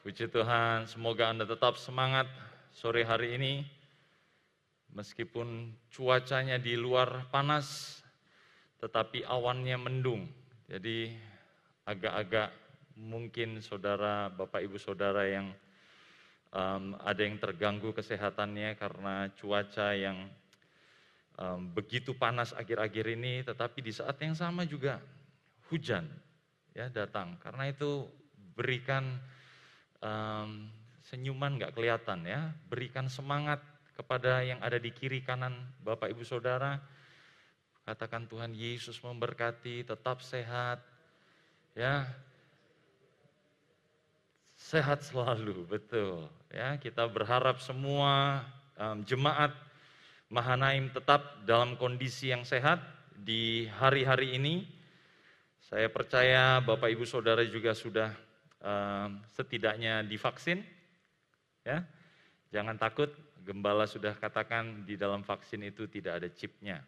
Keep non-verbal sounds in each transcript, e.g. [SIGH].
Puji Tuhan, semoga Anda tetap semangat sore hari ini. Meskipun cuacanya di luar panas, tetapi awannya mendung. Jadi agak-agak mungkin saudara, bapak ibu saudara yang um, ada yang terganggu kesehatannya karena cuaca yang um, begitu panas akhir-akhir ini, tetapi di saat yang sama juga hujan ya datang. Karena itu berikan um, senyuman nggak kelihatan ya, berikan semangat kepada yang ada di kiri kanan Bapak Ibu Saudara. Katakan Tuhan Yesus memberkati, tetap sehat. Ya. Sehat selalu, betul. Ya, kita berharap semua um, jemaat Mahanaim tetap dalam kondisi yang sehat di hari-hari ini. Saya percaya Bapak Ibu Saudara juga sudah setidaknya divaksin. Ya. Jangan takut, gembala sudah katakan di dalam vaksin itu tidak ada chipnya.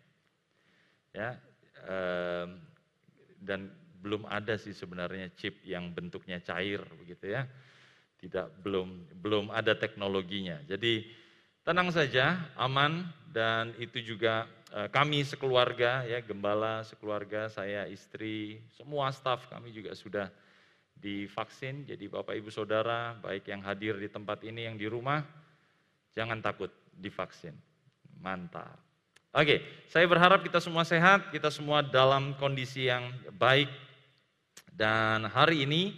Ya, dan belum ada sih sebenarnya chip yang bentuknya cair begitu ya. Tidak belum belum ada teknologinya. Jadi tenang saja, aman dan itu juga uh, kami sekeluarga ya, gembala sekeluarga, saya istri, semua staf kami juga sudah divaksin. Jadi Bapak Ibu Saudara, baik yang hadir di tempat ini yang di rumah Jangan takut divaksin. Mantap. Oke, saya berharap kita semua sehat, kita semua dalam kondisi yang baik. Dan hari ini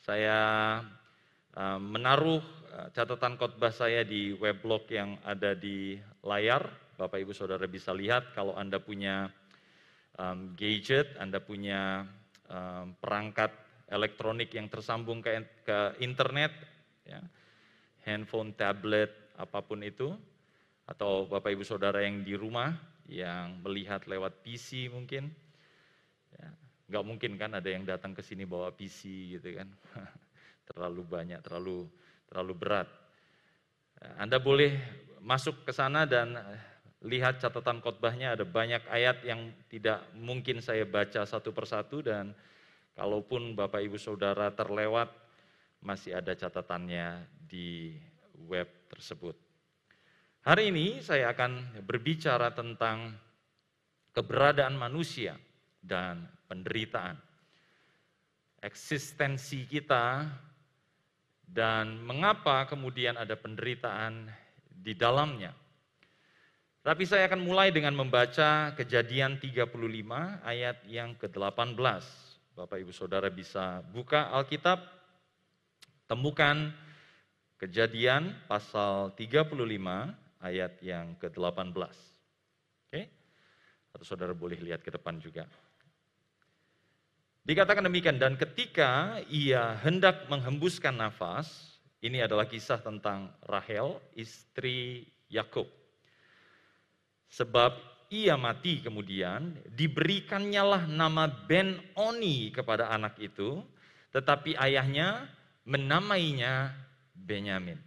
saya uh, menaruh uh, catatan khotbah saya di weblog yang ada di layar. Bapak Ibu Saudara bisa lihat kalau Anda punya um, gadget, Anda punya perangkat elektronik yang tersambung ke, ke internet, ya, handphone, tablet, apa pun itu, atau Bapak Ibu Saudara yang di rumah, yang melihat lewat PC mungkin, ya, nggak mungkin kan ada yang datang ke sini bawa PC gitu kan, [LAUGHS] terlalu banyak, terlalu terlalu berat. Anda boleh masuk ke sana dan lihat catatan khotbahnya. Ada banyak ayat yang tidak mungkin saya baca satu persatu dan kalaupun Bapak Ibu Saudara terlewat masih ada catatannya di web tersebut. Hari ini saya akan berbicara tentang keberadaan manusia dan penderitaan. Eksistensi kita dan mengapa kemudian ada penderitaan di dalamnya. Tapi saya akan mulai dengan membaca kejadian 35 ayat yang ke-18. Bapak Ibu Saudara bisa buka Alkitab, temukan Kejadian pasal 35 ayat yang ke-18. Oke? Atau saudara boleh lihat ke depan juga. Dikatakan demikian, dan ketika ia hendak menghembuskan nafas, ini adalah kisah tentang Rahel, istri Yakub. Sebab ia mati kemudian, diberikannya lah nama Ben Oni kepada anak itu, tetapi ayahnya menamainya Benyamin.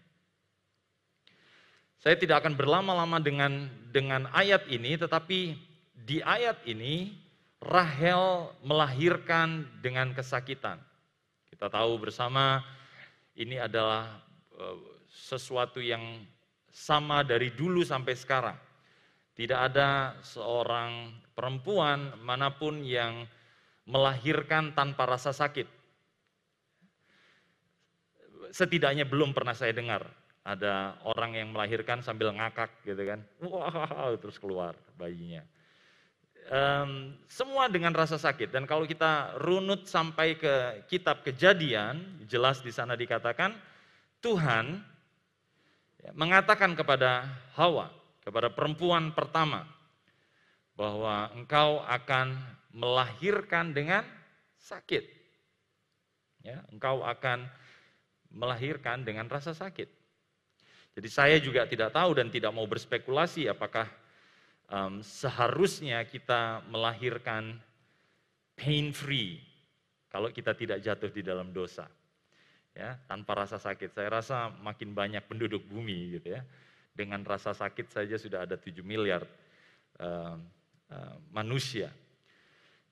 Saya tidak akan berlama-lama dengan dengan ayat ini, tetapi di ayat ini Rahel melahirkan dengan kesakitan. Kita tahu bersama ini adalah eh, sesuatu yang sama dari dulu sampai sekarang. Tidak ada seorang perempuan mana pun yang melahirkan tanpa rasa sakit. Setidaknya belum pernah saya dengar ada orang yang melahirkan sambil ngakak gitu kan, wah terus keluar bayinya. Um, semua dengan rasa sakit. Dan kalau kita runut sampai ke kitab kejadian, jelas di sana dikatakan Tuhan mengatakan kepada Hawa, kepada perempuan pertama, bahwa engkau akan melahirkan dengan sakit. Ya, engkau akan melahirkan dengan rasa sakit. Jadi saya juga tidak tahu dan tidak mau berspekulasi apakah um, seharusnya kita melahirkan pain free kalau kita tidak jatuh di dalam dosa. Ya, tanpa rasa sakit. Saya rasa makin banyak penduduk bumi gitu ya. Dengan rasa sakit saja sudah ada 7 miliar uh, uh, manusia.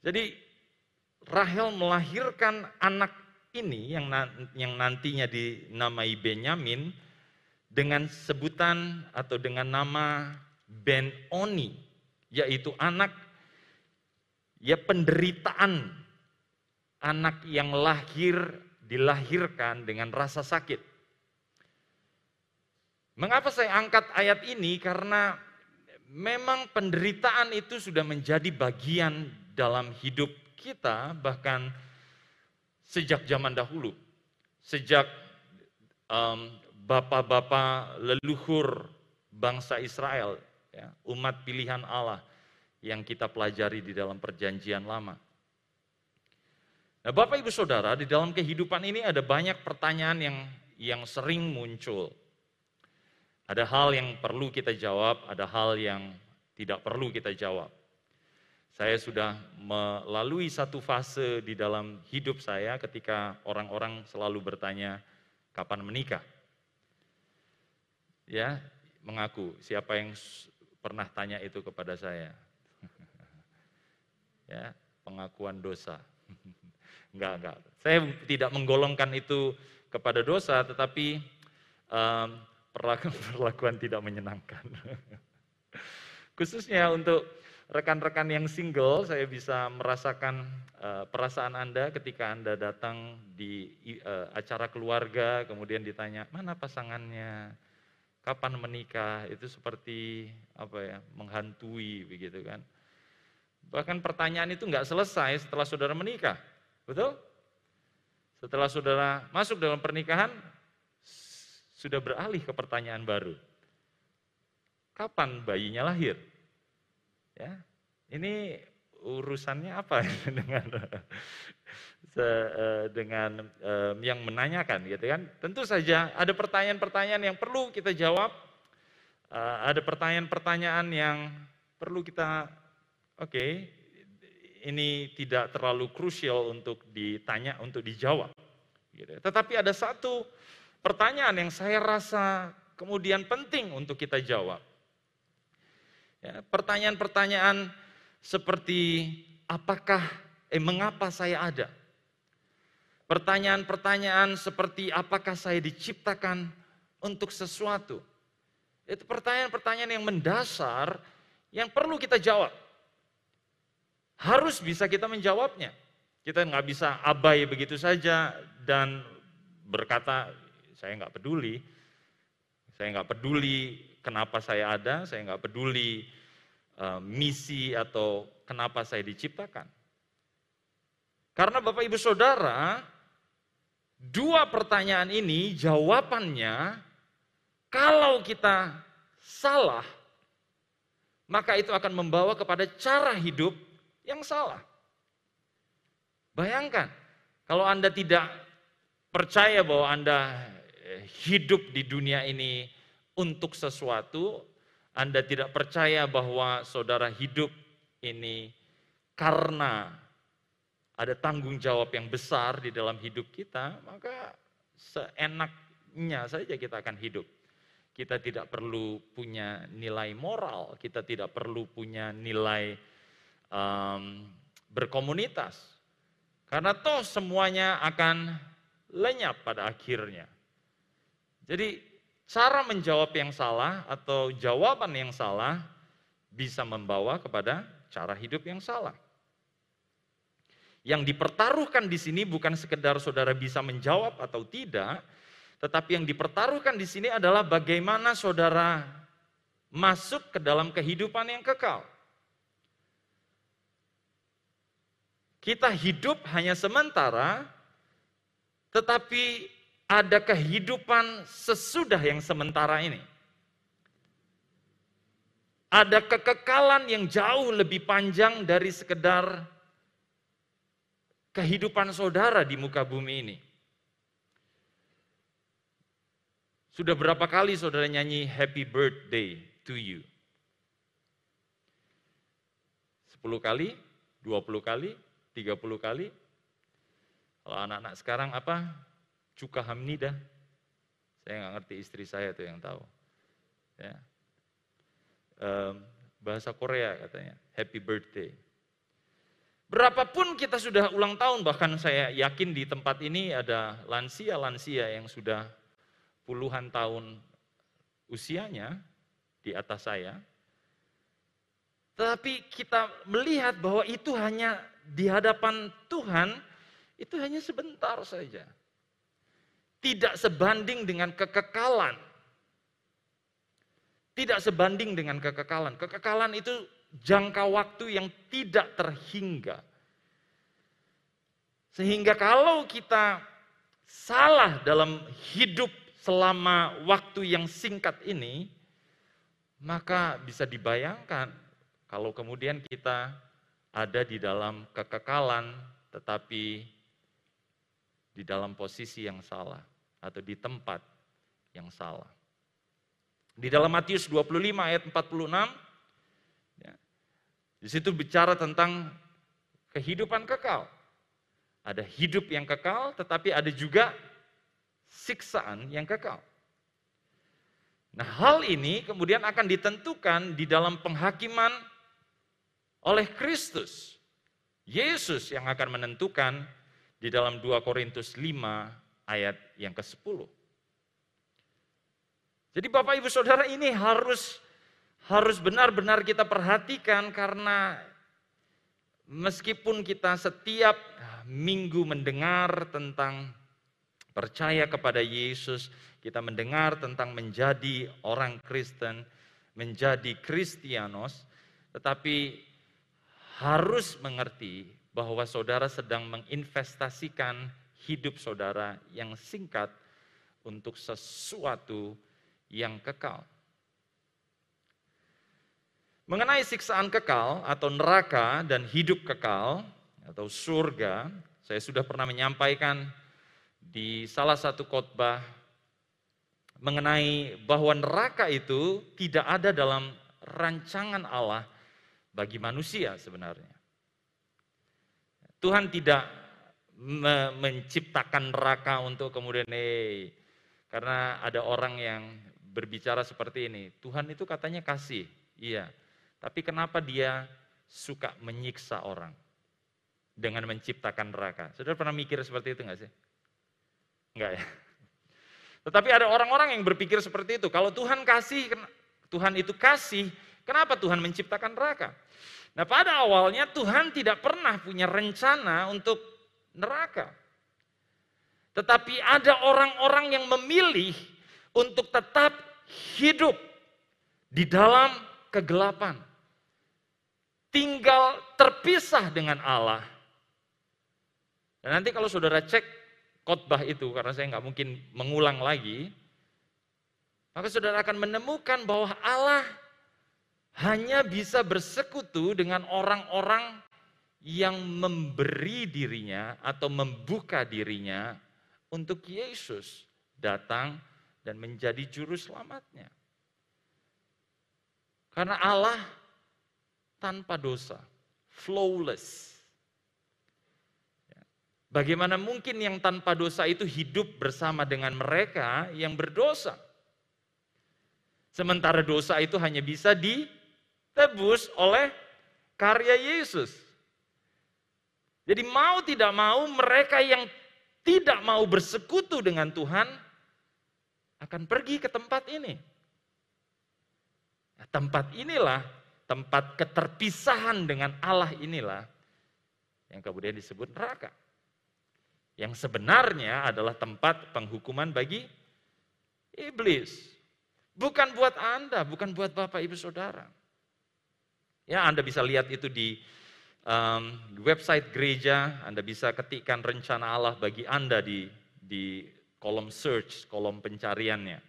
Jadi Rahel melahirkan anak ini yang yang nantinya dinamai Benyamin dengan sebutan atau dengan nama Ben Oni, yaitu anak ya penderitaan anak yang lahir dilahirkan dengan rasa sakit. Mengapa saya angkat ayat ini? Karena memang penderitaan itu sudah menjadi bagian dalam hidup kita, bahkan sejak zaman dahulu, sejak um, bapak-bapak leluhur bangsa Israel, ya, umat pilihan Allah yang kita pelajari di dalam perjanjian lama. Nah, Bapak Ibu Saudara, di dalam kehidupan ini ada banyak pertanyaan yang yang sering muncul. Ada hal yang perlu kita jawab, ada hal yang tidak perlu kita jawab. Saya sudah melalui satu fase di dalam hidup saya ketika orang-orang selalu bertanya kapan menikah. Ya, mengaku siapa yang pernah tanya itu kepada saya. [LAUGHS] ya, pengakuan dosa. [LAUGHS] enggak, enggak. Saya tidak menggolongkan itu kepada dosa, tetapi um, perlakuan, [LAUGHS] perlakuan tidak menyenangkan. [LAUGHS] Khususnya untuk rekan-rekan yang single, saya bisa merasakan uh, perasaan Anda ketika Anda datang di uh, acara keluarga, kemudian ditanya, mana pasangannya, kapan menikah, itu seperti apa ya, menghantui begitu kan. Bahkan pertanyaan itu nggak selesai setelah saudara menikah, betul? Setelah saudara masuk dalam pernikahan, sudah beralih ke pertanyaan baru. Kapan bayinya lahir? Ya, ini urusannya apa [LAUGHS] dengan eh, dengan yang menanyakan gitu kan? Tentu saja ada pertanyaan-pertanyaan yang perlu kita jawab, eh, ada pertanyaan-pertanyaan yang perlu kita oke, okay, ini tidak terlalu krusial untuk ditanya, untuk dijawab. Gitu. Tetapi ada satu pertanyaan yang saya rasa kemudian penting untuk kita jawab. Ya, pertanyaan-pertanyaan seperti apakah, eh mengapa saya ada? Pertanyaan-pertanyaan seperti apakah saya diciptakan untuk sesuatu? Itu pertanyaan-pertanyaan yang mendasar yang perlu kita jawab. Harus bisa kita menjawabnya. Kita nggak bisa abai begitu saja dan berkata saya nggak peduli, saya nggak peduli kenapa saya ada, saya nggak peduli uh, misi atau kenapa saya diciptakan. Karena Bapak Ibu Saudara, dua pertanyaan ini jawabannya kalau kita salah, maka itu akan membawa kepada cara hidup yang salah. Bayangkan, kalau Anda tidak percaya bahwa Anda hidup di dunia ini untuk sesuatu, Anda tidak percaya bahwa saudara hidup ini karena ada tanggung jawab yang besar di dalam hidup kita, maka seenaknya saja kita akan hidup. Kita tidak perlu punya nilai moral, kita tidak perlu punya nilai um, berkomunitas. Karena toh semuanya akan lenyap pada akhirnya. Jadi cara menjawab yang salah atau jawaban yang salah bisa membawa kepada cara hidup yang salah. Yang dipertaruhkan di sini bukan sekedar saudara bisa menjawab atau tidak, tetapi yang dipertaruhkan di sini adalah bagaimana saudara masuk ke dalam kehidupan yang kekal. Kita hidup hanya sementara, tetapi ada kehidupan sesudah yang sementara ini. Ada kekekalan yang jauh lebih panjang dari sekedar kehidupan saudara di muka bumi ini. Sudah berapa kali saudara nyanyi happy birthday to you? 10 kali, 20 kali, 30 kali. Kalau anak-anak sekarang apa? Cuka Hamnida. Saya nggak ngerti istri saya tuh yang tahu. Ya. Um, bahasa Korea katanya, happy birthday. Berapapun kita sudah ulang tahun, bahkan saya yakin di tempat ini ada lansia-lansia yang sudah puluhan tahun usianya di atas saya. Tetapi kita melihat bahwa itu hanya di hadapan Tuhan, itu hanya sebentar saja. Tidak sebanding dengan kekekalan. Tidak sebanding dengan kekekalan. Kekekalan itu jangka waktu yang tidak terhingga. Sehingga kalau kita salah dalam hidup selama waktu yang singkat ini, maka bisa dibayangkan kalau kemudian kita ada di dalam kekekalan, tetapi di dalam posisi yang salah atau di tempat yang salah. Di dalam Matius 25 ayat 46, ya, di situ bicara tentang kehidupan kekal. Ada hidup yang kekal, tetapi ada juga siksaan yang kekal. Nah, hal ini kemudian akan ditentukan di dalam penghakiman oleh Kristus. Yesus yang akan menentukan di dalam 2 Korintus 5 ayat yang ke-10. Jadi Bapak Ibu Saudara ini harus harus benar-benar kita perhatikan karena meskipun kita setiap minggu mendengar tentang percaya kepada Yesus, kita mendengar tentang menjadi orang Kristen, menjadi Kristianos, tetapi harus mengerti bahwa saudara sedang menginvestasikan hidup saudara yang singkat untuk sesuatu yang kekal. Mengenai siksaan kekal atau neraka dan hidup kekal atau surga, saya sudah pernah menyampaikan di salah satu khotbah mengenai bahwa neraka itu tidak ada dalam rancangan Allah bagi manusia sebenarnya. Tuhan tidak menciptakan neraka untuk kemudian eh karena ada orang yang berbicara seperti ini. Tuhan itu katanya kasih, iya. Tapi kenapa dia suka menyiksa orang dengan menciptakan neraka? Saudara pernah mikir seperti itu nggak sih? Enggak ya. [LAUGHS] Tetapi ada orang-orang yang berpikir seperti itu. Kalau Tuhan kasih, Tuhan itu kasih, kenapa Tuhan menciptakan neraka? Nah pada awalnya Tuhan tidak pernah punya rencana untuk neraka. Tetapi ada orang-orang yang memilih untuk tetap hidup di dalam kegelapan. Tinggal terpisah dengan Allah. Dan nanti kalau saudara cek khotbah itu, karena saya nggak mungkin mengulang lagi, maka saudara akan menemukan bahwa Allah hanya bisa bersekutu dengan orang-orang yang memberi dirinya atau membuka dirinya untuk Yesus datang dan menjadi juru selamatnya. Karena Allah tanpa dosa, flawless. Ya. Bagaimana mungkin yang tanpa dosa itu hidup bersama dengan mereka yang berdosa? Sementara dosa itu hanya bisa ditebus oleh karya Yesus. Jadi mau tidak mau mereka yang tidak mau bersekutu dengan Tuhan akan pergi ke tempat ini. Nah, tempat inilah, tempat keterpisahan dengan Allah inilah yang kemudian disebut neraka. Yang sebenarnya adalah tempat penghukuman bagi iblis. Bukan buat Anda, bukan buat Bapak Ibu Saudara. Ya, Anda bisa lihat itu di um, website gereja, Anda bisa ketikkan rencana Allah bagi Anda di di kolom search, kolom pencariannya.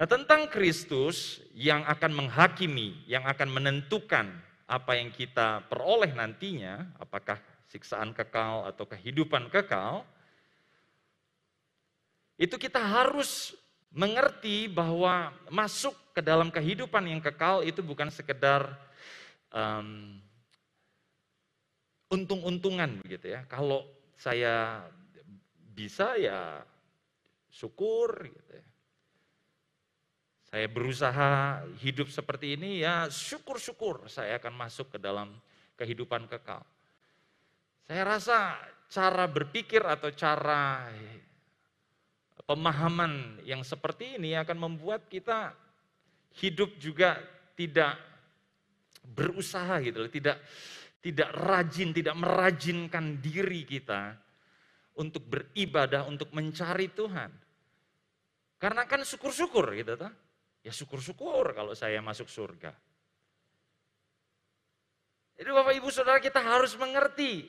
Nah, tentang Kristus yang akan menghakimi, yang akan menentukan apa yang kita peroleh nantinya, apakah siksaan kekal atau kehidupan kekal, itu kita harus mengerti bahwa masuk ke dalam kehidupan yang kekal itu bukan sekedar um, untung-untungan begitu ya. Kalau saya bisa ya syukur gitu ya. Saya berusaha hidup seperti ini ya syukur-syukur saya akan masuk ke dalam kehidupan kekal. Saya rasa cara berpikir atau cara pemahaman yang seperti ini akan membuat kita hidup juga tidak berusaha gitu loh, tidak tidak rajin, tidak merajinkan diri kita untuk beribadah, untuk mencari Tuhan. Karena kan syukur-syukur gitu toh. Ya syukur-syukur kalau saya masuk surga. Jadi Bapak Ibu Saudara kita harus mengerti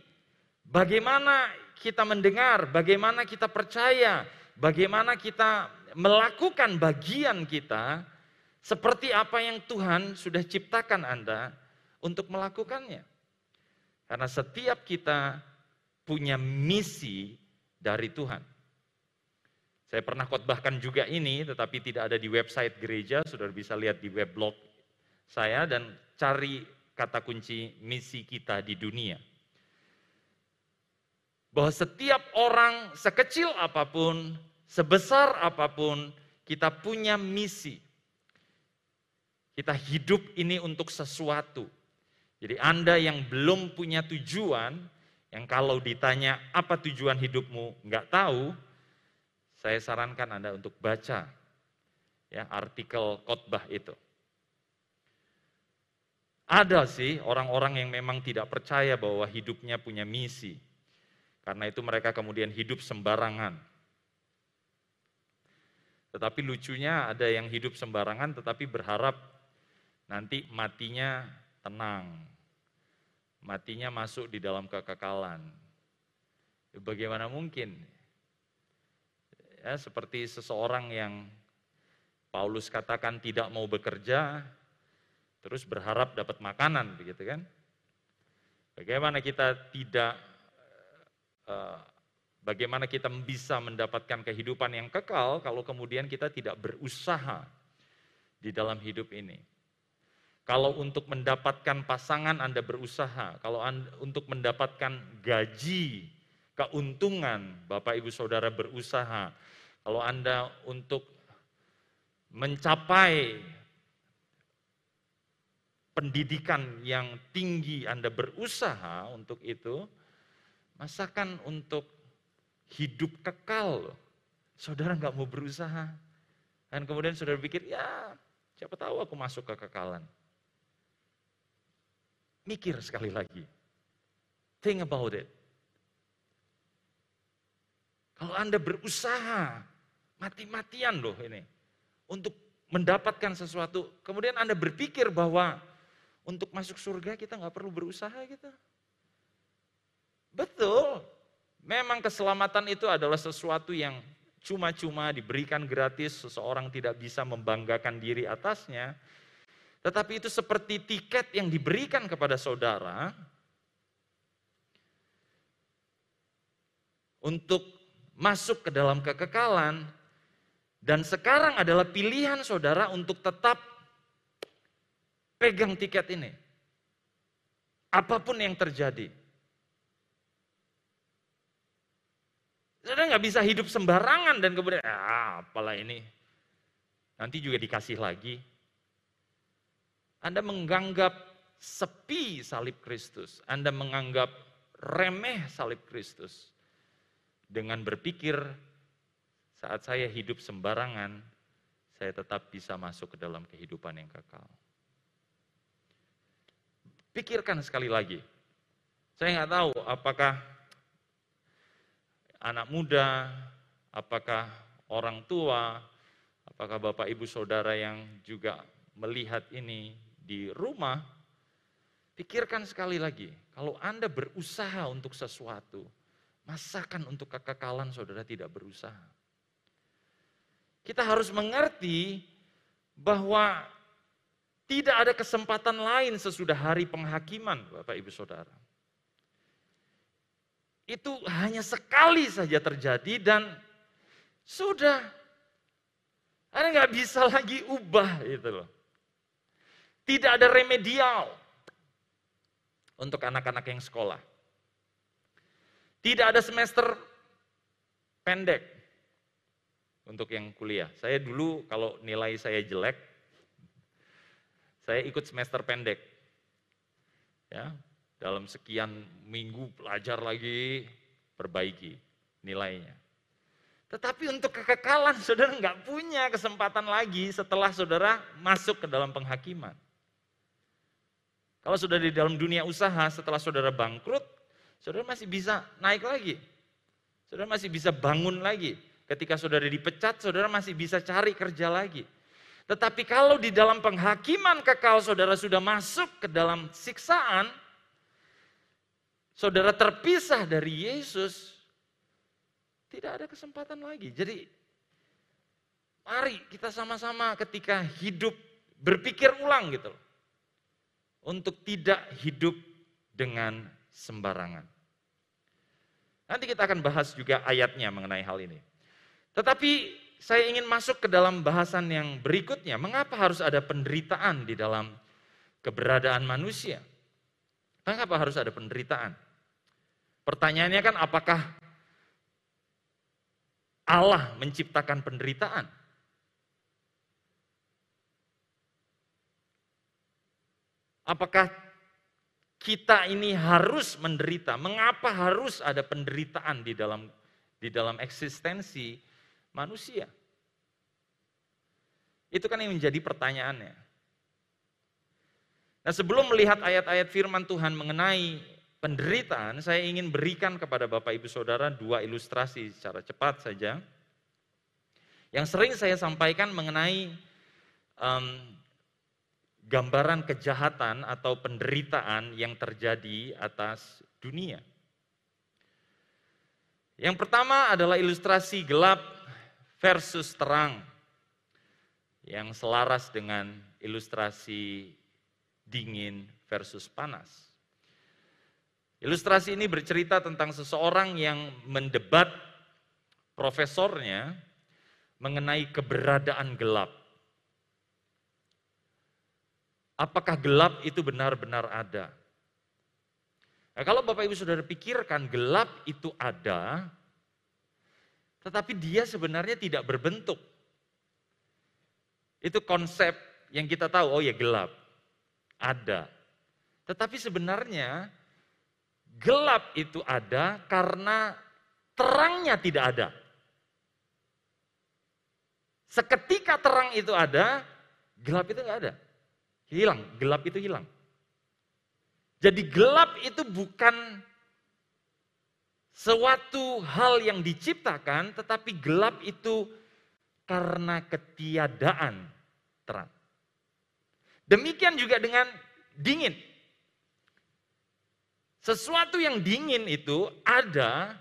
bagaimana kita mendengar, bagaimana kita percaya, bagaimana kita melakukan bagian kita seperti apa yang Tuhan sudah ciptakan Anda untuk melakukannya. Karena setiap kita punya misi dari Tuhan. Saya pernah khotbahkan juga ini, tetapi tidak ada di website gereja, sudah bisa lihat di weblog saya dan cari kata kunci misi kita di dunia. Bahwa setiap orang sekecil apa pun, sebesar apa pun, kita punya misi. Kita hidup ini untuk sesuatu. Jadi Anda yang belum punya tujuan, yang kalau ditanya apa tujuan hidupmu nggak tahu, saya sarankan Anda untuk baca ya artikel khotbah itu. Ada sih orang-orang yang memang tidak percaya bahwa hidupnya punya misi. Karena itu mereka kemudian hidup sembarangan. Tetapi lucunya ada yang hidup sembarangan tetapi berharap nanti matinya tenang. Matinya masuk di dalam kekekalan. Bagaimana mungkin? Ya, seperti seseorang yang Paulus katakan tidak mau bekerja, terus berharap dapat makanan begitu kan. Bagaimana kita tidak uh, bagaimana kita bisa mendapatkan kehidupan yang kekal kalau kemudian kita tidak berusaha di dalam hidup ini. Kalau untuk mendapatkan pasangan Anda berusaha, kalau anda, untuk mendapatkan gaji, keuntungan, Bapak Ibu Saudara berusaha. Kalau Anda untuk mencapai pendidikan yang tinggi Anda berusaha untuk itu, masakan untuk hidup kekal Saudara nggak mau berusaha. Dan kemudian saudara pikir, ya siapa tahu aku masuk ke kekekalan. Mikir sekali lagi. Think about it. Kalau Anda berusaha, mati-matian loh ini. Untuk mendapatkan sesuatu, kemudian Anda berpikir bahwa untuk masuk surga kita nggak perlu berusaha gitu. Betul. Memang keselamatan itu adalah sesuatu yang cuma-cuma diberikan gratis, seseorang tidak bisa membanggakan diri atasnya. Tetapi itu seperti tiket yang diberikan kepada saudara untuk masuk ke dalam kekekalan. Dan sekarang adalah pilihan saudara untuk tetap Pegang tiket ini. Apa pun yang terjadi. Saudara nggak bisa hidup sembarangan dan kemudian, ah, apalah ini. Nanti juga dikasih lagi. Anda menganggap sepi salib Kristus. Anda menganggap remeh salib Kristus. Dengan berpikir saat saya hidup sembarangan, saya tetap bisa masuk ke dalam kehidupan yang kekal. Pikirkan sekali lagi. Saya nggak tahu apakah anak muda, apakah orang tua, apakah bapak ibu saudara yang juga melihat ini di rumah, pikirkan sekali lagi, kalau Anda berusaha untuk sesuatu, masakan untuk kekekalan saudara tidak berusaha. Kita harus mengerti bahwa tidak ada kesempatan lain sesudah hari penghakiman, Bapak Ibu Saudara. Itu hanya sekali saja terjadi dan sudah. Anda nggak bisa lagi ubah itu loh. Tidak ada remedial untuk anak-anak yang sekolah. Tidak ada semester pendek untuk yang kuliah. Saya dulu kalau nilai saya jelek, saya ikut semester pendek. Ya, dalam sekian minggu belajar lagi, perbaiki nilainya. Tetapi untuk kekekalan saudara nggak punya kesempatan lagi setelah saudara masuk ke dalam penghakiman. Kalau sudah di dalam dunia usaha setelah saudara bangkrut, saudara masih bisa naik lagi. Saudara masih bisa bangun lagi. Ketika saudara dipecat, saudara masih bisa cari kerja lagi. Tetapi kalau di dalam penghakiman kekal saudara sudah masuk ke dalam siksaan, saudara terpisah dari Yesus, tidak ada kesempatan lagi. Jadi mari kita sama-sama ketika hidup berpikir ulang gitu loh. Untuk tidak hidup dengan sembarangan. Nanti kita akan bahas juga ayatnya mengenai hal ini. Tetapi saya ingin masuk ke dalam bahasan yang berikutnya. Mengapa harus ada penderitaan di dalam keberadaan manusia? Mengapa harus ada penderitaan? Pertanyaannya kan apakah Allah menciptakan penderitaan? Apakah kita ini harus menderita? Mengapa harus ada penderitaan di dalam di dalam eksistensi manusia? Itu kan yang menjadi pertanyaannya. Nah, sebelum melihat ayat-ayat firman Tuhan mengenai penderitaan, saya ingin berikan kepada Bapak Ibu Saudara dua ilustrasi secara cepat saja. Yang sering saya sampaikan mengenai um, gambaran kejahatan atau penderitaan yang terjadi atas dunia. Yang pertama adalah ilustrasi gelap versus terang yang selaras dengan ilustrasi dingin versus panas. Ilustrasi ini bercerita tentang seseorang yang mendebat profesornya mengenai keberadaan gelap. Apakah gelap itu benar-benar ada? Nah, kalau Bapak Ibu Saudara pikirkan gelap itu ada, tetapi dia sebenarnya tidak berbentuk. Itu konsep yang kita tahu, oh ya gelap, ada. Tetapi sebenarnya Gelap itu ada karena terangnya tidak ada. Seketika terang itu ada, gelap itu nggak ada. Hilang, gelap itu hilang. Jadi gelap itu bukan suatu hal yang diciptakan, tetapi gelap itu karena ketiadaan terang. Demikian juga dengan dingin. Sesuatu yang dingin itu ada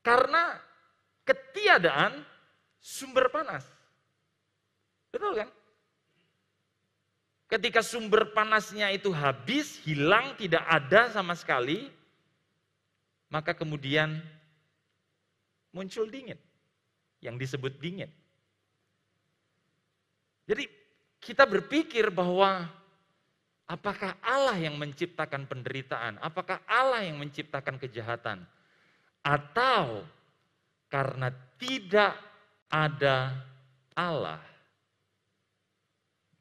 karena ketiadaan sumber panas. Betul kan? Ketika sumber panasnya itu habis, hilang, tidak ada sama sekali, maka kemudian muncul dingin yang disebut dingin. Jadi kita berpikir bahwa Apakah Allah yang menciptakan penderitaan? Apakah Allah yang menciptakan kejahatan? Atau karena tidak ada Allah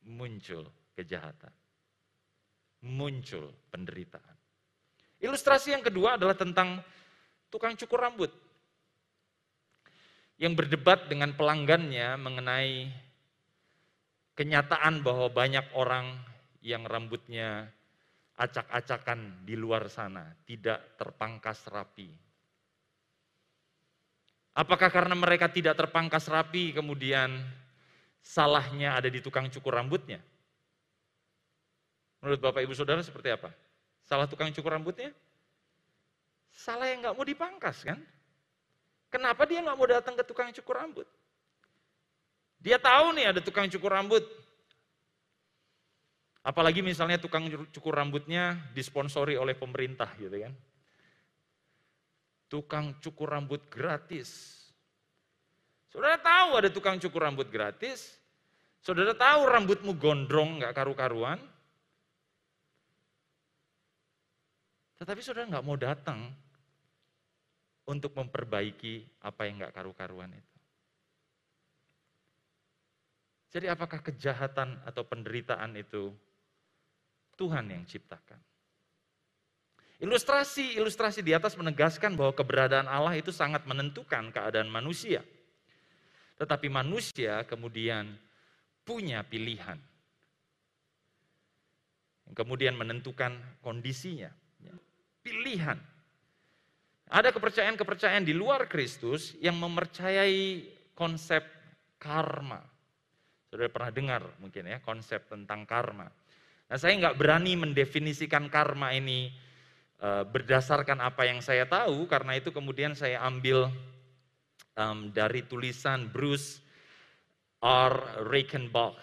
muncul kejahatan. Muncul penderitaan. Ilustrasi yang kedua adalah tentang tukang cukur rambut. Yang berdebat dengan pelanggannya mengenai kenyataan bahwa banyak orang yang rambutnya acak-acakan di luar sana, tidak terpangkas rapi. Apakah karena mereka tidak terpangkas rapi kemudian salahnya ada di tukang cukur rambutnya? Menurut Bapak Ibu Saudara seperti apa? Salah tukang cukur rambutnya? Salah yang nggak mau dipangkas kan? Kenapa dia nggak mau datang ke tukang cukur rambut? Dia tahu nih ada tukang cukur rambut, Apalagi misalnya tukang cukur rambutnya disponsori oleh pemerintah gitu kan. Tukang cukur rambut gratis. Saudara tahu ada tukang cukur rambut gratis. Saudara tahu rambutmu gondrong nggak karu-karuan. Tetapi saudara nggak mau datang untuk memperbaiki apa yang nggak karu-karuan itu. Jadi apakah kejahatan atau penderitaan itu Tuhan yang ciptakan. Ilustrasi-ilustrasi di atas menegaskan bahwa keberadaan Allah itu sangat menentukan keadaan manusia. Tetapi manusia kemudian punya pilihan. Kemudian menentukan kondisinya. Pilihan. Ada kepercayaan-kepercayaan di luar Kristus yang mempercayai konsep karma. Sudah pernah dengar mungkin ya konsep tentang karma. Nah saya nggak berani mendefinisikan karma ini uh, berdasarkan apa yang saya tahu karena itu kemudian saya ambil um, dari tulisan Bruce R. Reichenbach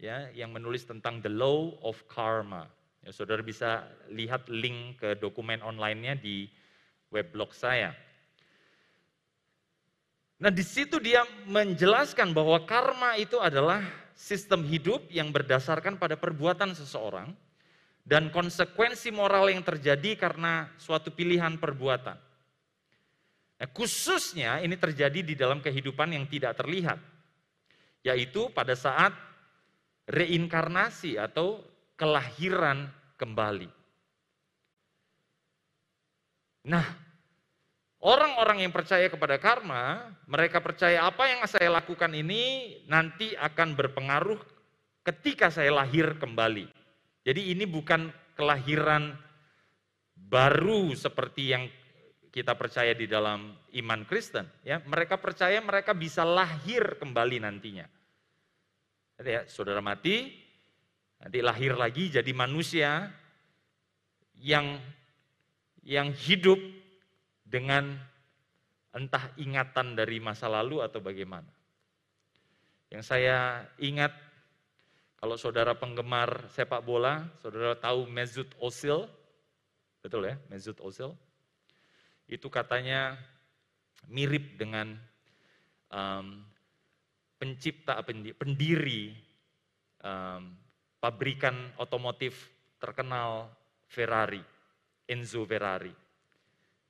ya yang menulis tentang the law of karma. Ya, saudara bisa lihat link ke dokumen online-nya di weblog saya. Nah, di situ dia menjelaskan bahwa karma itu adalah sistem hidup yang berdasarkan pada perbuatan seseorang dan konsekuensi moral yang terjadi karena suatu pilihan perbuatan. Nah, khususnya ini terjadi di dalam kehidupan yang tidak terlihat, yaitu pada saat reinkarnasi atau kelahiran kembali. Nah, Orang-orang yang percaya kepada karma, mereka percaya apa yang saya lakukan ini nanti akan berpengaruh ketika saya lahir kembali. Jadi ini bukan kelahiran baru seperti yang kita percaya di dalam iman Kristen. Ya, mereka percaya mereka bisa lahir kembali nantinya. Ya, saudara mati, nanti lahir lagi jadi manusia yang yang hidup dengan entah ingatan dari masa lalu atau bagaimana. Yang saya ingat, kalau saudara penggemar sepak bola, saudara tahu Mesut Ozil, betul ya, Mesut Ozil, itu katanya mirip dengan um, pencipta, pendiri um, pabrikan otomotif terkenal Ferrari, Enzo Ferrari.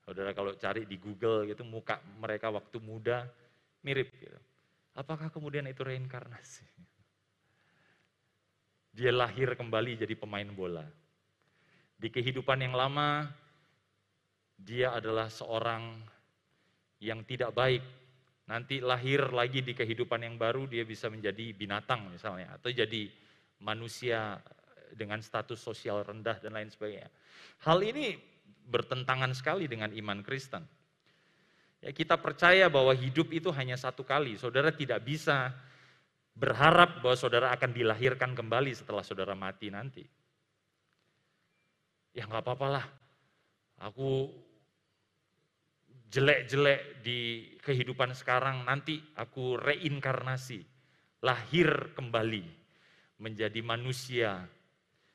Saudara kalau cari di Google gitu muka mereka waktu muda mirip gitu. Apakah kemudian itu reinkarnasi? [LAUGHS] Dia lahir kembali jadi pemain bola. Di kehidupan yang lama dia adalah seorang yang tidak baik. Nanti lahir lagi di kehidupan yang baru dia bisa menjadi binatang misalnya atau jadi manusia dengan status sosial rendah dan lain sebagainya. Hal ini bertentangan sekali dengan iman Kristen. Ya, kita percaya bahwa hidup itu hanya satu kali. Saudara tidak bisa berharap bahwa saudara akan dilahirkan kembali setelah saudara mati nanti. Ya nggak apa lah. Aku jelek-jelek di kehidupan sekarang, nanti aku reinkarnasi, lahir kembali menjadi manusia.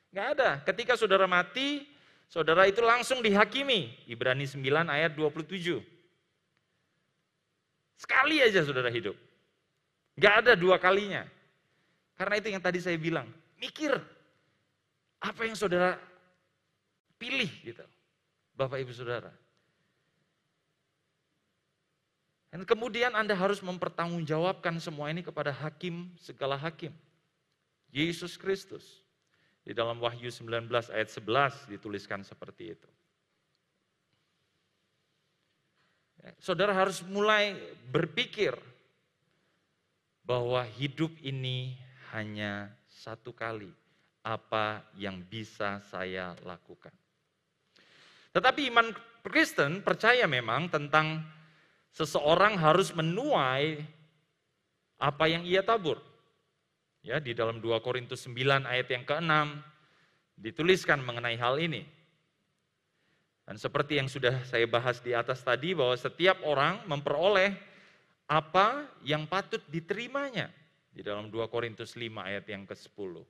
Nggak ada. Ketika saudara mati, Saudara itu langsung dihakimi. Ibrani 9 ayat 27. Sekali aja saudara hidup. Gak ada dua kalinya. Karena itu yang tadi saya bilang, mikir apa yang saudara pilih gitu. Bapak Ibu Saudara. Dan kemudian Anda harus mempertanggungjawabkan semua ini kepada hakim segala hakim. Yesus Kristus. Di dalam Wahyu 19 ayat 11 dituliskan seperti itu. Ya, saudara harus mulai berpikir bahwa hidup ini hanya satu kali. Apa yang bisa saya lakukan? Tetapi iman Kristen percaya memang tentang seseorang harus menuai apa yang ia tabur. Ya, di dalam 2 Korintus 9 ayat yang ke-6 dituliskan mengenai hal ini. Dan seperti yang sudah saya bahas di atas tadi bahwa setiap orang memperoleh apa yang patut diterimanya di dalam 2 Korintus 5 ayat yang ke-10.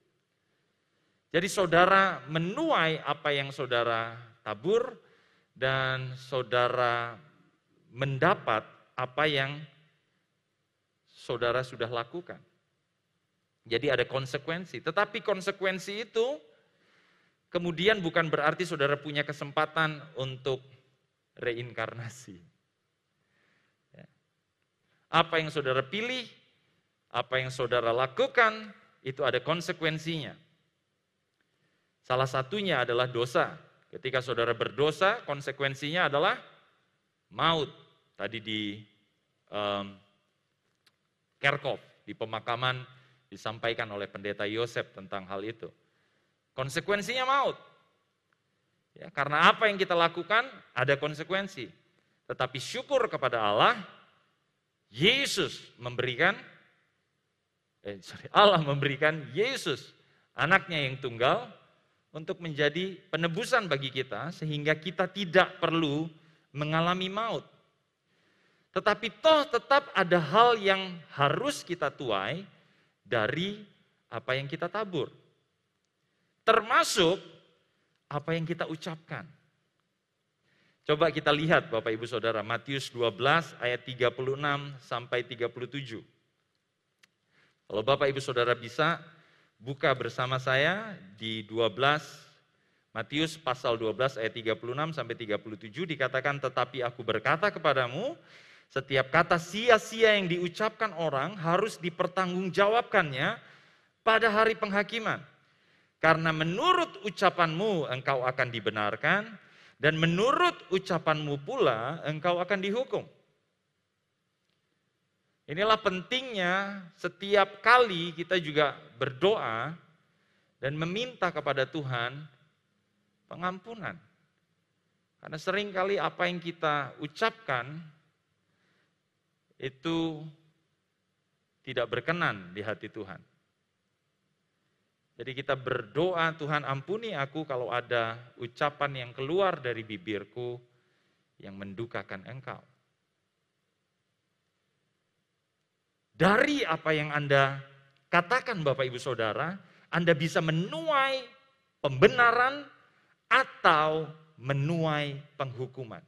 Jadi saudara menuai apa yang saudara tabur dan saudara mendapat apa yang saudara sudah lakukan. Jadi ada konsekuensi. Tetapi konsekuensi itu kemudian bukan berarti saudara punya kesempatan untuk reinkarnasi. Ya. Apa yang saudara pilih, apa yang saudara lakukan, itu ada konsekuensinya. Salah satunya adalah dosa. Ketika saudara berdosa, konsekuensinya adalah maut. Tadi di um, Kerkov, di pemakaman disampaikan oleh pendeta Yosef tentang hal itu. Konsekuensinya maut. Ya, karena apa yang kita lakukan ada konsekuensi. Tetapi syukur kepada Allah, Yesus memberikan, eh, sorry, [LAUGHS] Allah memberikan Yesus, anaknya yang tunggal, untuk menjadi penebusan bagi kita, sehingga kita tidak perlu mengalami maut. Tetapi toh tetap ada hal yang harus kita tuai dari apa yang kita tabur. Termasuk apa yang kita ucapkan. Coba kita lihat Bapak Ibu Saudara, Matius 12 ayat 36 sampai 37. Kalau Bapak Ibu Saudara bisa buka bersama saya di 12 Matius pasal 12 ayat 36 sampai 37 dikatakan tetapi aku berkata kepadamu setiap kata sia-sia yang diucapkan orang harus dipertanggungjawabkannya pada hari penghakiman. Karena menurut ucapanmu engkau akan dibenarkan, dan menurut ucapanmu pula engkau akan dihukum. Inilah pentingnya setiap kali kita juga berdoa dan meminta kepada Tuhan pengampunan. Karena sering kali apa yang kita ucapkan itu tidak berkenan di hati Tuhan. Jadi kita berdoa, Tuhan ampuni aku kalau ada ucapan yang keluar dari bibirku yang mendukakan Engkau. Dari apa yang Anda katakan Bapak Ibu Saudara, Anda bisa menuai pembenaran atau menuai penghukuman.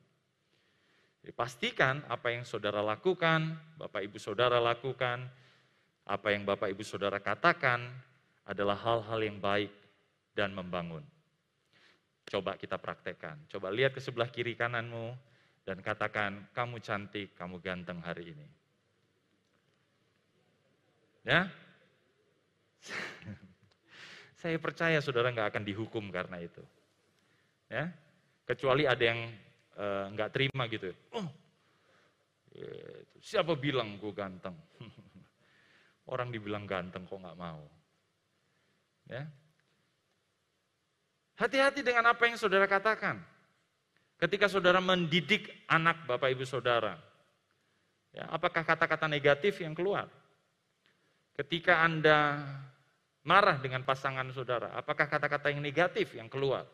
Jadi pastikan apa yang saudara lakukan, Bapak Ibu Saudara lakukan, apa yang Bapak Ibu Saudara katakan, adalah hal-hal yang baik dan membangun. Coba kita praktekkan. Coba lihat ke sebelah kiri kananmu dan katakan, kamu cantik, kamu ganteng hari ini. Ya, [LAUGHS] saya percaya saudara nggak akan dihukum karena itu. Ya, kecuali ada yang uh, nggak terima gitu. Oh, gitu. siapa bilang gue ganteng? [LAUGHS] Orang dibilang ganteng kok nggak mau. Ya. Hati-hati dengan apa yang saudara katakan. Ketika saudara mendidik anak Bapak Ibu Saudara. Ya, apakah kata-kata negatif yang keluar? Ketika Anda marah dengan pasangan saudara, apakah kata-kata yang negatif yang keluar?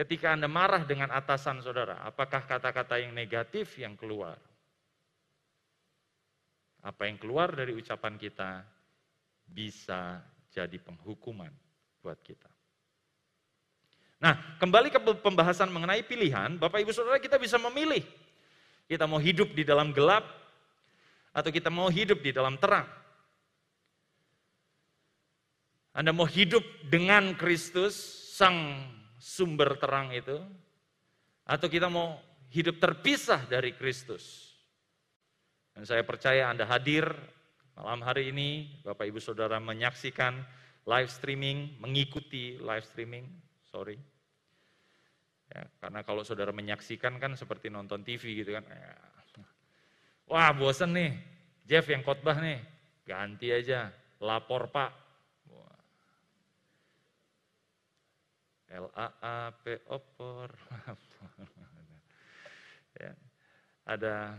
Ketika Anda marah dengan atasan saudara, apakah kata-kata yang negatif yang keluar? Apa yang keluar dari ucapan kita bisa jadi penghukuman buat kita. Nah, kembali ke pembahasan mengenai pilihan, Bapak Ibu Saudara kita bisa memilih. Kita mau hidup di dalam gelap atau kita mau hidup di dalam terang. Anda mau hidup dengan Kristus, sang sumber terang itu, atau kita mau hidup terpisah dari Kristus. Dan saya percaya Anda hadir Malam hari ini Bapak Ibu Saudara menyaksikan live streaming, mengikuti live streaming, sorry. Ya, karena kalau saudara menyaksikan kan seperti nonton TV gitu kan. Ya. Wah bosen nih, Jeff yang khotbah nih, ganti aja, lapor pak. L A A P opor. [LAUGHS] ya. Ada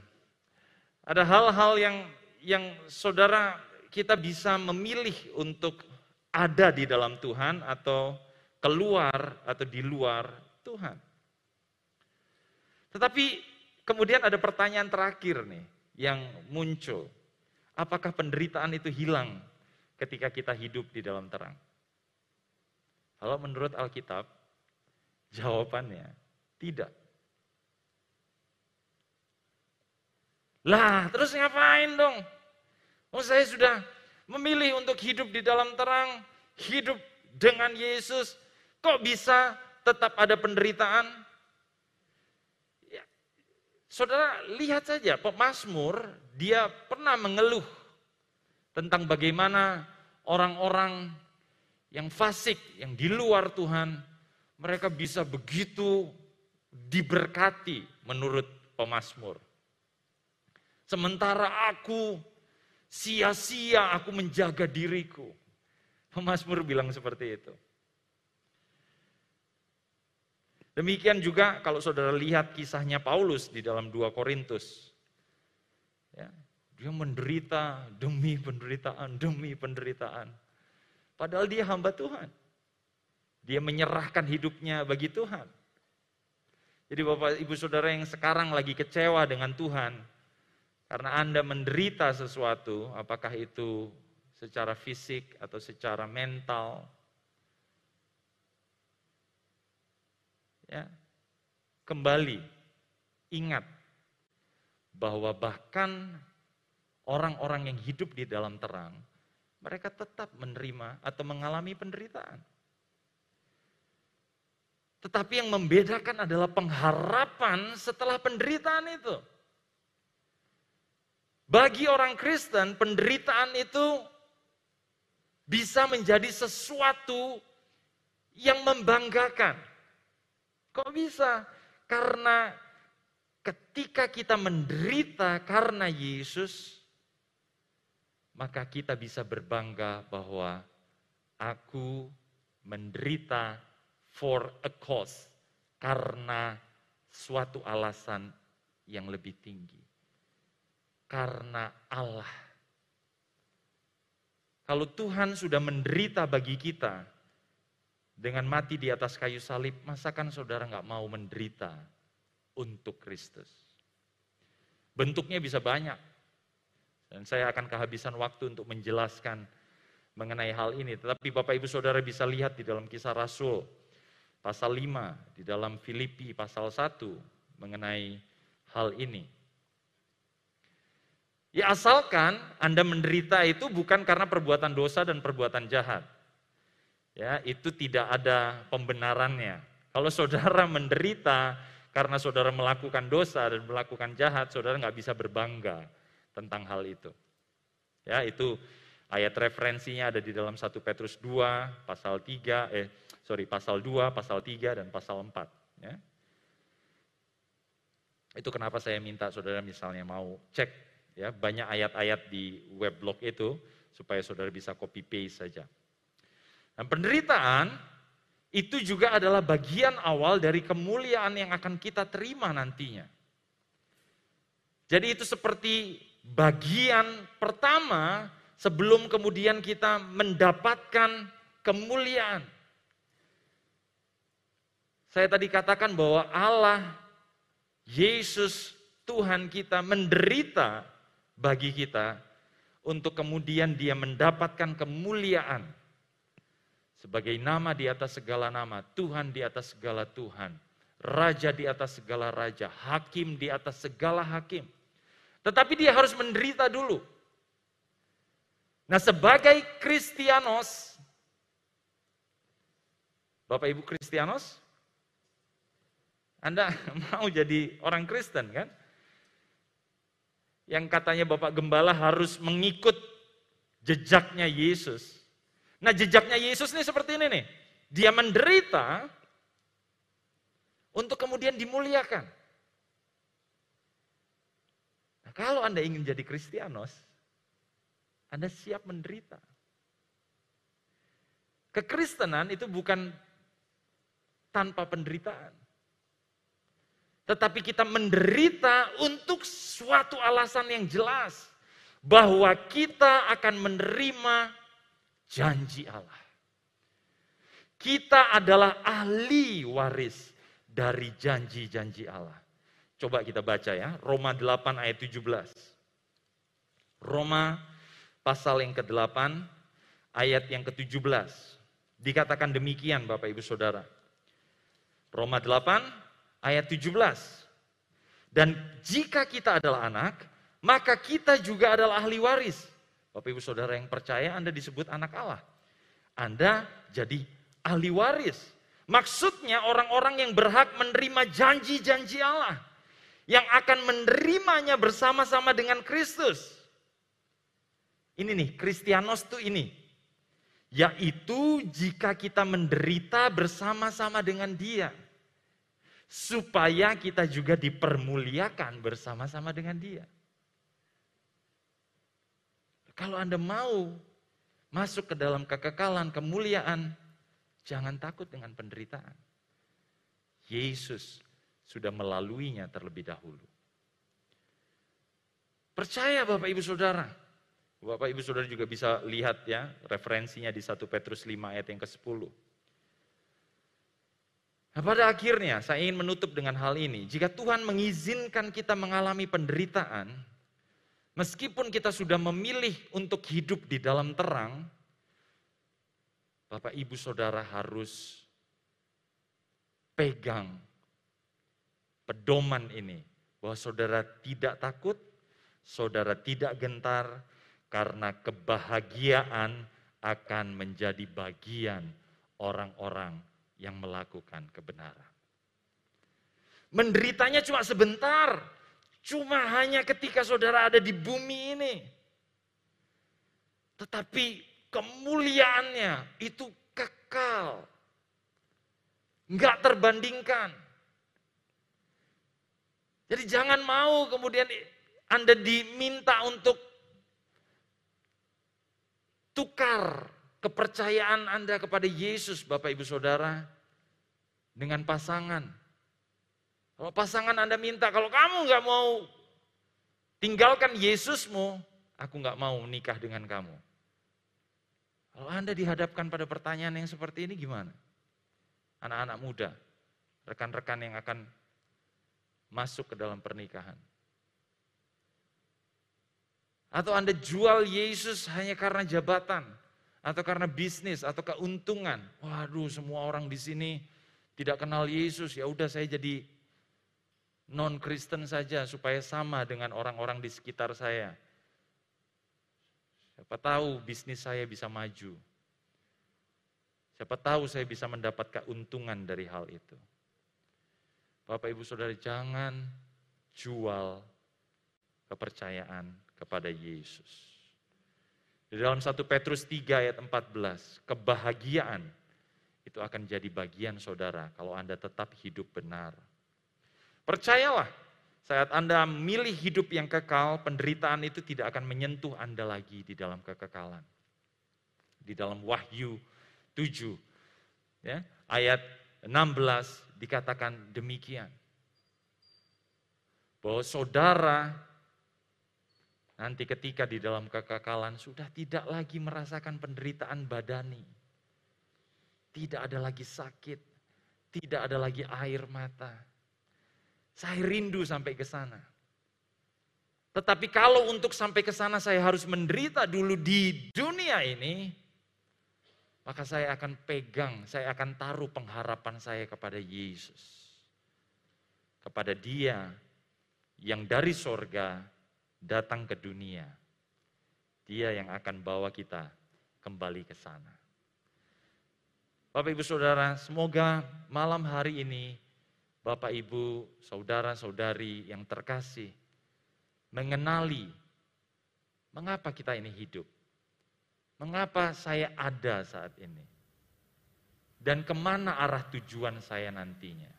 ada hal-hal yang yang saudara kita bisa memilih untuk ada di dalam Tuhan atau keluar atau di luar Tuhan. Tetapi kemudian ada pertanyaan terakhir nih yang muncul. Apakah penderitaan itu hilang ketika kita hidup di dalam terang? Kalau menurut Alkitab, jawabannya tidak. Lah, terus ngapain dong? Oh, saya sudah memilih untuk hidup di dalam terang, hidup dengan Yesus. Kok bisa tetap ada penderitaan? Ya, saudara, lihat saja pemazmur, dia pernah mengeluh tentang bagaimana orang-orang yang fasik, yang di luar Tuhan, mereka bisa begitu diberkati menurut pemazmur. Sementara aku sia-sia aku menjaga diriku. Pemazmur bilang seperti itu. Demikian juga kalau saudara lihat kisahnya Paulus di dalam 2 Korintus. Ya, dia menderita demi penderitaan, demi penderitaan. Padahal dia hamba Tuhan. Dia menyerahkan hidupnya bagi Tuhan. Jadi Bapak Ibu Saudara yang sekarang lagi kecewa dengan Tuhan, karena Anda menderita sesuatu, apakah itu secara fisik atau secara mental, ya, kembali ingat bahwa bahkan orang-orang yang hidup di dalam terang, mereka tetap menerima atau mengalami penderitaan. Tetapi yang membedakan adalah pengharapan setelah penderitaan itu. Bagi orang Kristen, penderitaan itu bisa menjadi sesuatu yang membanggakan. Kok bisa? Karena ketika kita menderita karena Yesus, maka kita bisa berbangga bahwa aku menderita for a cause karena suatu alasan yang lebih tinggi. Karena Allah. Kalau Tuhan sudah menderita bagi kita, dengan mati di atas kayu salib, masakan saudara nggak mau menderita untuk Kristus? Bentuknya bisa banyak. Dan saya akan kehabisan waktu untuk menjelaskan mengenai hal ini. Tetapi Bapak Ibu Saudara bisa lihat di dalam kisah Rasul, pasal 5, di dalam Filipi pasal 1, mengenai hal ini. Ya asalkan Anda menderita itu bukan karena perbuatan dosa dan perbuatan jahat ya itu tidak ada pembenarannya. Kalau saudara menderita karena saudara melakukan dosa dan melakukan jahat, saudara nggak bisa berbangga tentang hal itu. Ya, itu ayat referensinya ada di dalam 1 Petrus 2, pasal 3, eh sorry, pasal 2, pasal 3, dan pasal 4. Ya. Itu kenapa saya minta saudara misalnya mau cek ya banyak ayat-ayat di weblog itu supaya saudara bisa copy paste saja. Dan penderitaan itu juga adalah bagian awal dari kemuliaan yang akan kita terima nantinya. Jadi itu seperti bagian pertama sebelum kemudian kita mendapatkan kemuliaan. Saya tadi katakan bahwa Allah, Yesus, Tuhan kita menderita bagi kita untuk kemudian dia mendapatkan kemuliaan sebagai nama di atas segala nama, Tuhan di atas segala Tuhan, Raja di atas segala raja, Hakim di atas segala hakim. Tetapi dia harus menderita dulu. Nah sebagai Kristianos, Bapak Ibu Kristianos, Anda [LAUGHS] mau jadi orang Kristen kan? Yang katanya Bapak Gembala harus mengikut jejaknya Yesus. Nah jejaknya Yesus ini seperti ini nih. Dia menderita untuk kemudian dimuliakan. Nah, kalau Anda ingin jadi Kristianos, Anda siap menderita. Kekristenan itu bukan tanpa penderitaan. Tetapi kita menderita untuk suatu alasan yang jelas. Bahwa kita akan menerima janji Allah. Kita adalah ahli waris dari janji-janji Allah. Coba kita baca ya, Roma 8 ayat 17. Roma pasal yang ke-8 ayat yang ke-17. Dikatakan demikian Bapak Ibu Saudara. Roma 8 ayat 17. Dan jika kita adalah anak, maka kita juga adalah ahli waris Bapak Ibu Saudara yang percaya Anda disebut anak Allah. Anda jadi ahli waris. Maksudnya orang-orang yang berhak menerima janji-janji Allah. Yang akan menerimanya bersama-sama dengan Kristus. Ini nih, Kristianos tuh ini. yaitu jika kita menderita bersama-sama dengan Dia, supaya kita juga dipermuliakan bersama-sama dengan Dia. Kalau Anda mau masuk ke dalam kekekalan, kemuliaan, jangan takut dengan penderitaan. Yesus sudah melaluinya terlebih dahulu. Percaya Bapak Ibu Saudara. Bapak Ibu Saudara juga bisa lihat ya referensinya di 1 Petrus 5 ayat yang ke-10. Nah, pada akhirnya saya ingin menutup dengan hal ini. Jika Tuhan mengizinkan kita mengalami penderitaan, meskipun kita sudah memilih untuk hidup di dalam terang, Bapak Ibu Saudara harus pegang pedoman ini. Bahwa saudara tidak takut, saudara tidak gentar, karena kebahagiaan akan menjadi bagian orang-orang yang melakukan kebenaran. Menderitanya cuma sebentar, cuma hanya ketika saudara ada di bumi ini. Tetapi kemuliaannya itu kekal. Enggak terbandingkan. Jadi jangan mau kemudian Anda diminta untuk tukar kepercayaan Anda kepada Yesus, Bapak Ibu Saudara, dengan pasangan. Kalau pasangan Anda minta, kalau kamu nggak mau tinggalkan Yesusmu, aku nggak mau menikah dengan kamu. Kalau Anda dihadapkan pada pertanyaan yang seperti ini gimana? Anak-anak muda, rekan-rekan yang akan masuk ke dalam pernikahan. Atau Anda jual Yesus hanya karena jabatan, atau karena bisnis, atau keuntungan. Waduh, semua orang di sini tidak kenal Yesus, ya udah saya jadi non Kristen saja supaya sama dengan orang-orang di sekitar saya. Siapa tahu bisnis saya bisa maju. Siapa tahu saya bisa mendapat keuntungan dari hal itu. Bapak Ibu Saudara jangan jual kepercayaan kepada Yesus. Di dalam 1 Petrus 3 ayat 14, kebahagiaan itu akan jadi bagian saudara kalau Anda tetap hidup benar. Percayalah, saat Anda memilih hidup yang kekal, penderitaan itu tidak akan menyentuh Anda lagi di dalam kekekalan. Di dalam Wahyu 7, ya, ayat 16 dikatakan demikian. Bahwa saudara nanti ketika di dalam kekekalan sudah tidak lagi merasakan penderitaan badani. Tidak ada lagi sakit, tidak ada lagi air mata. Saya rindu sampai ke sana. Tetapi kalau untuk sampai ke sana saya harus menderita dulu di dunia ini, maka saya akan pegang, saya akan taruh pengharapan saya kepada Yesus. Kepada dia yang dari sorga datang ke dunia. Dia yang akan bawa kita kembali ke sana. Bapak ibu saudara, semoga malam hari ini Bapak ibu, saudara saudari yang terkasih mengenali mengapa kita ini hidup Mengapa saya ada saat ini? Dan ke mana arah tujuan saya nantinya?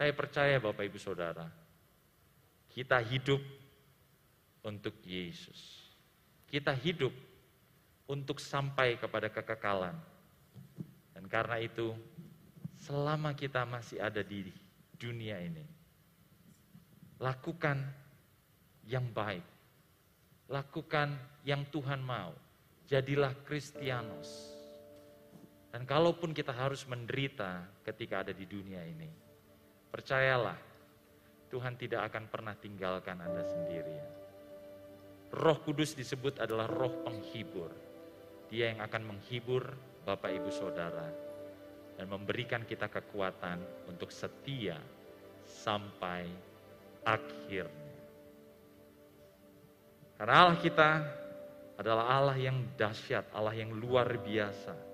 Saya percaya Bapak Ibu Saudara, kita hidup untuk Yesus. Kita hidup untuk sampai kepada kekekalan. Dan karena itu, selama kita masih ada di dunia ini, lakukan yang baik lakukan yang Tuhan mau. Jadilah Kristianos. Dan kalaupun kita harus menderita ketika ada di dunia ini, percayalah Tuhan tidak akan pernah tinggalkan Anda sendirian. Roh Kudus disebut adalah roh penghibur. Dia yang akan menghibur Bapak Ibu Saudara dan memberikan kita kekuatan untuk setia sampai akhirnya. Karena Allah kita adalah Allah yang dahsyat, Allah yang luar biasa.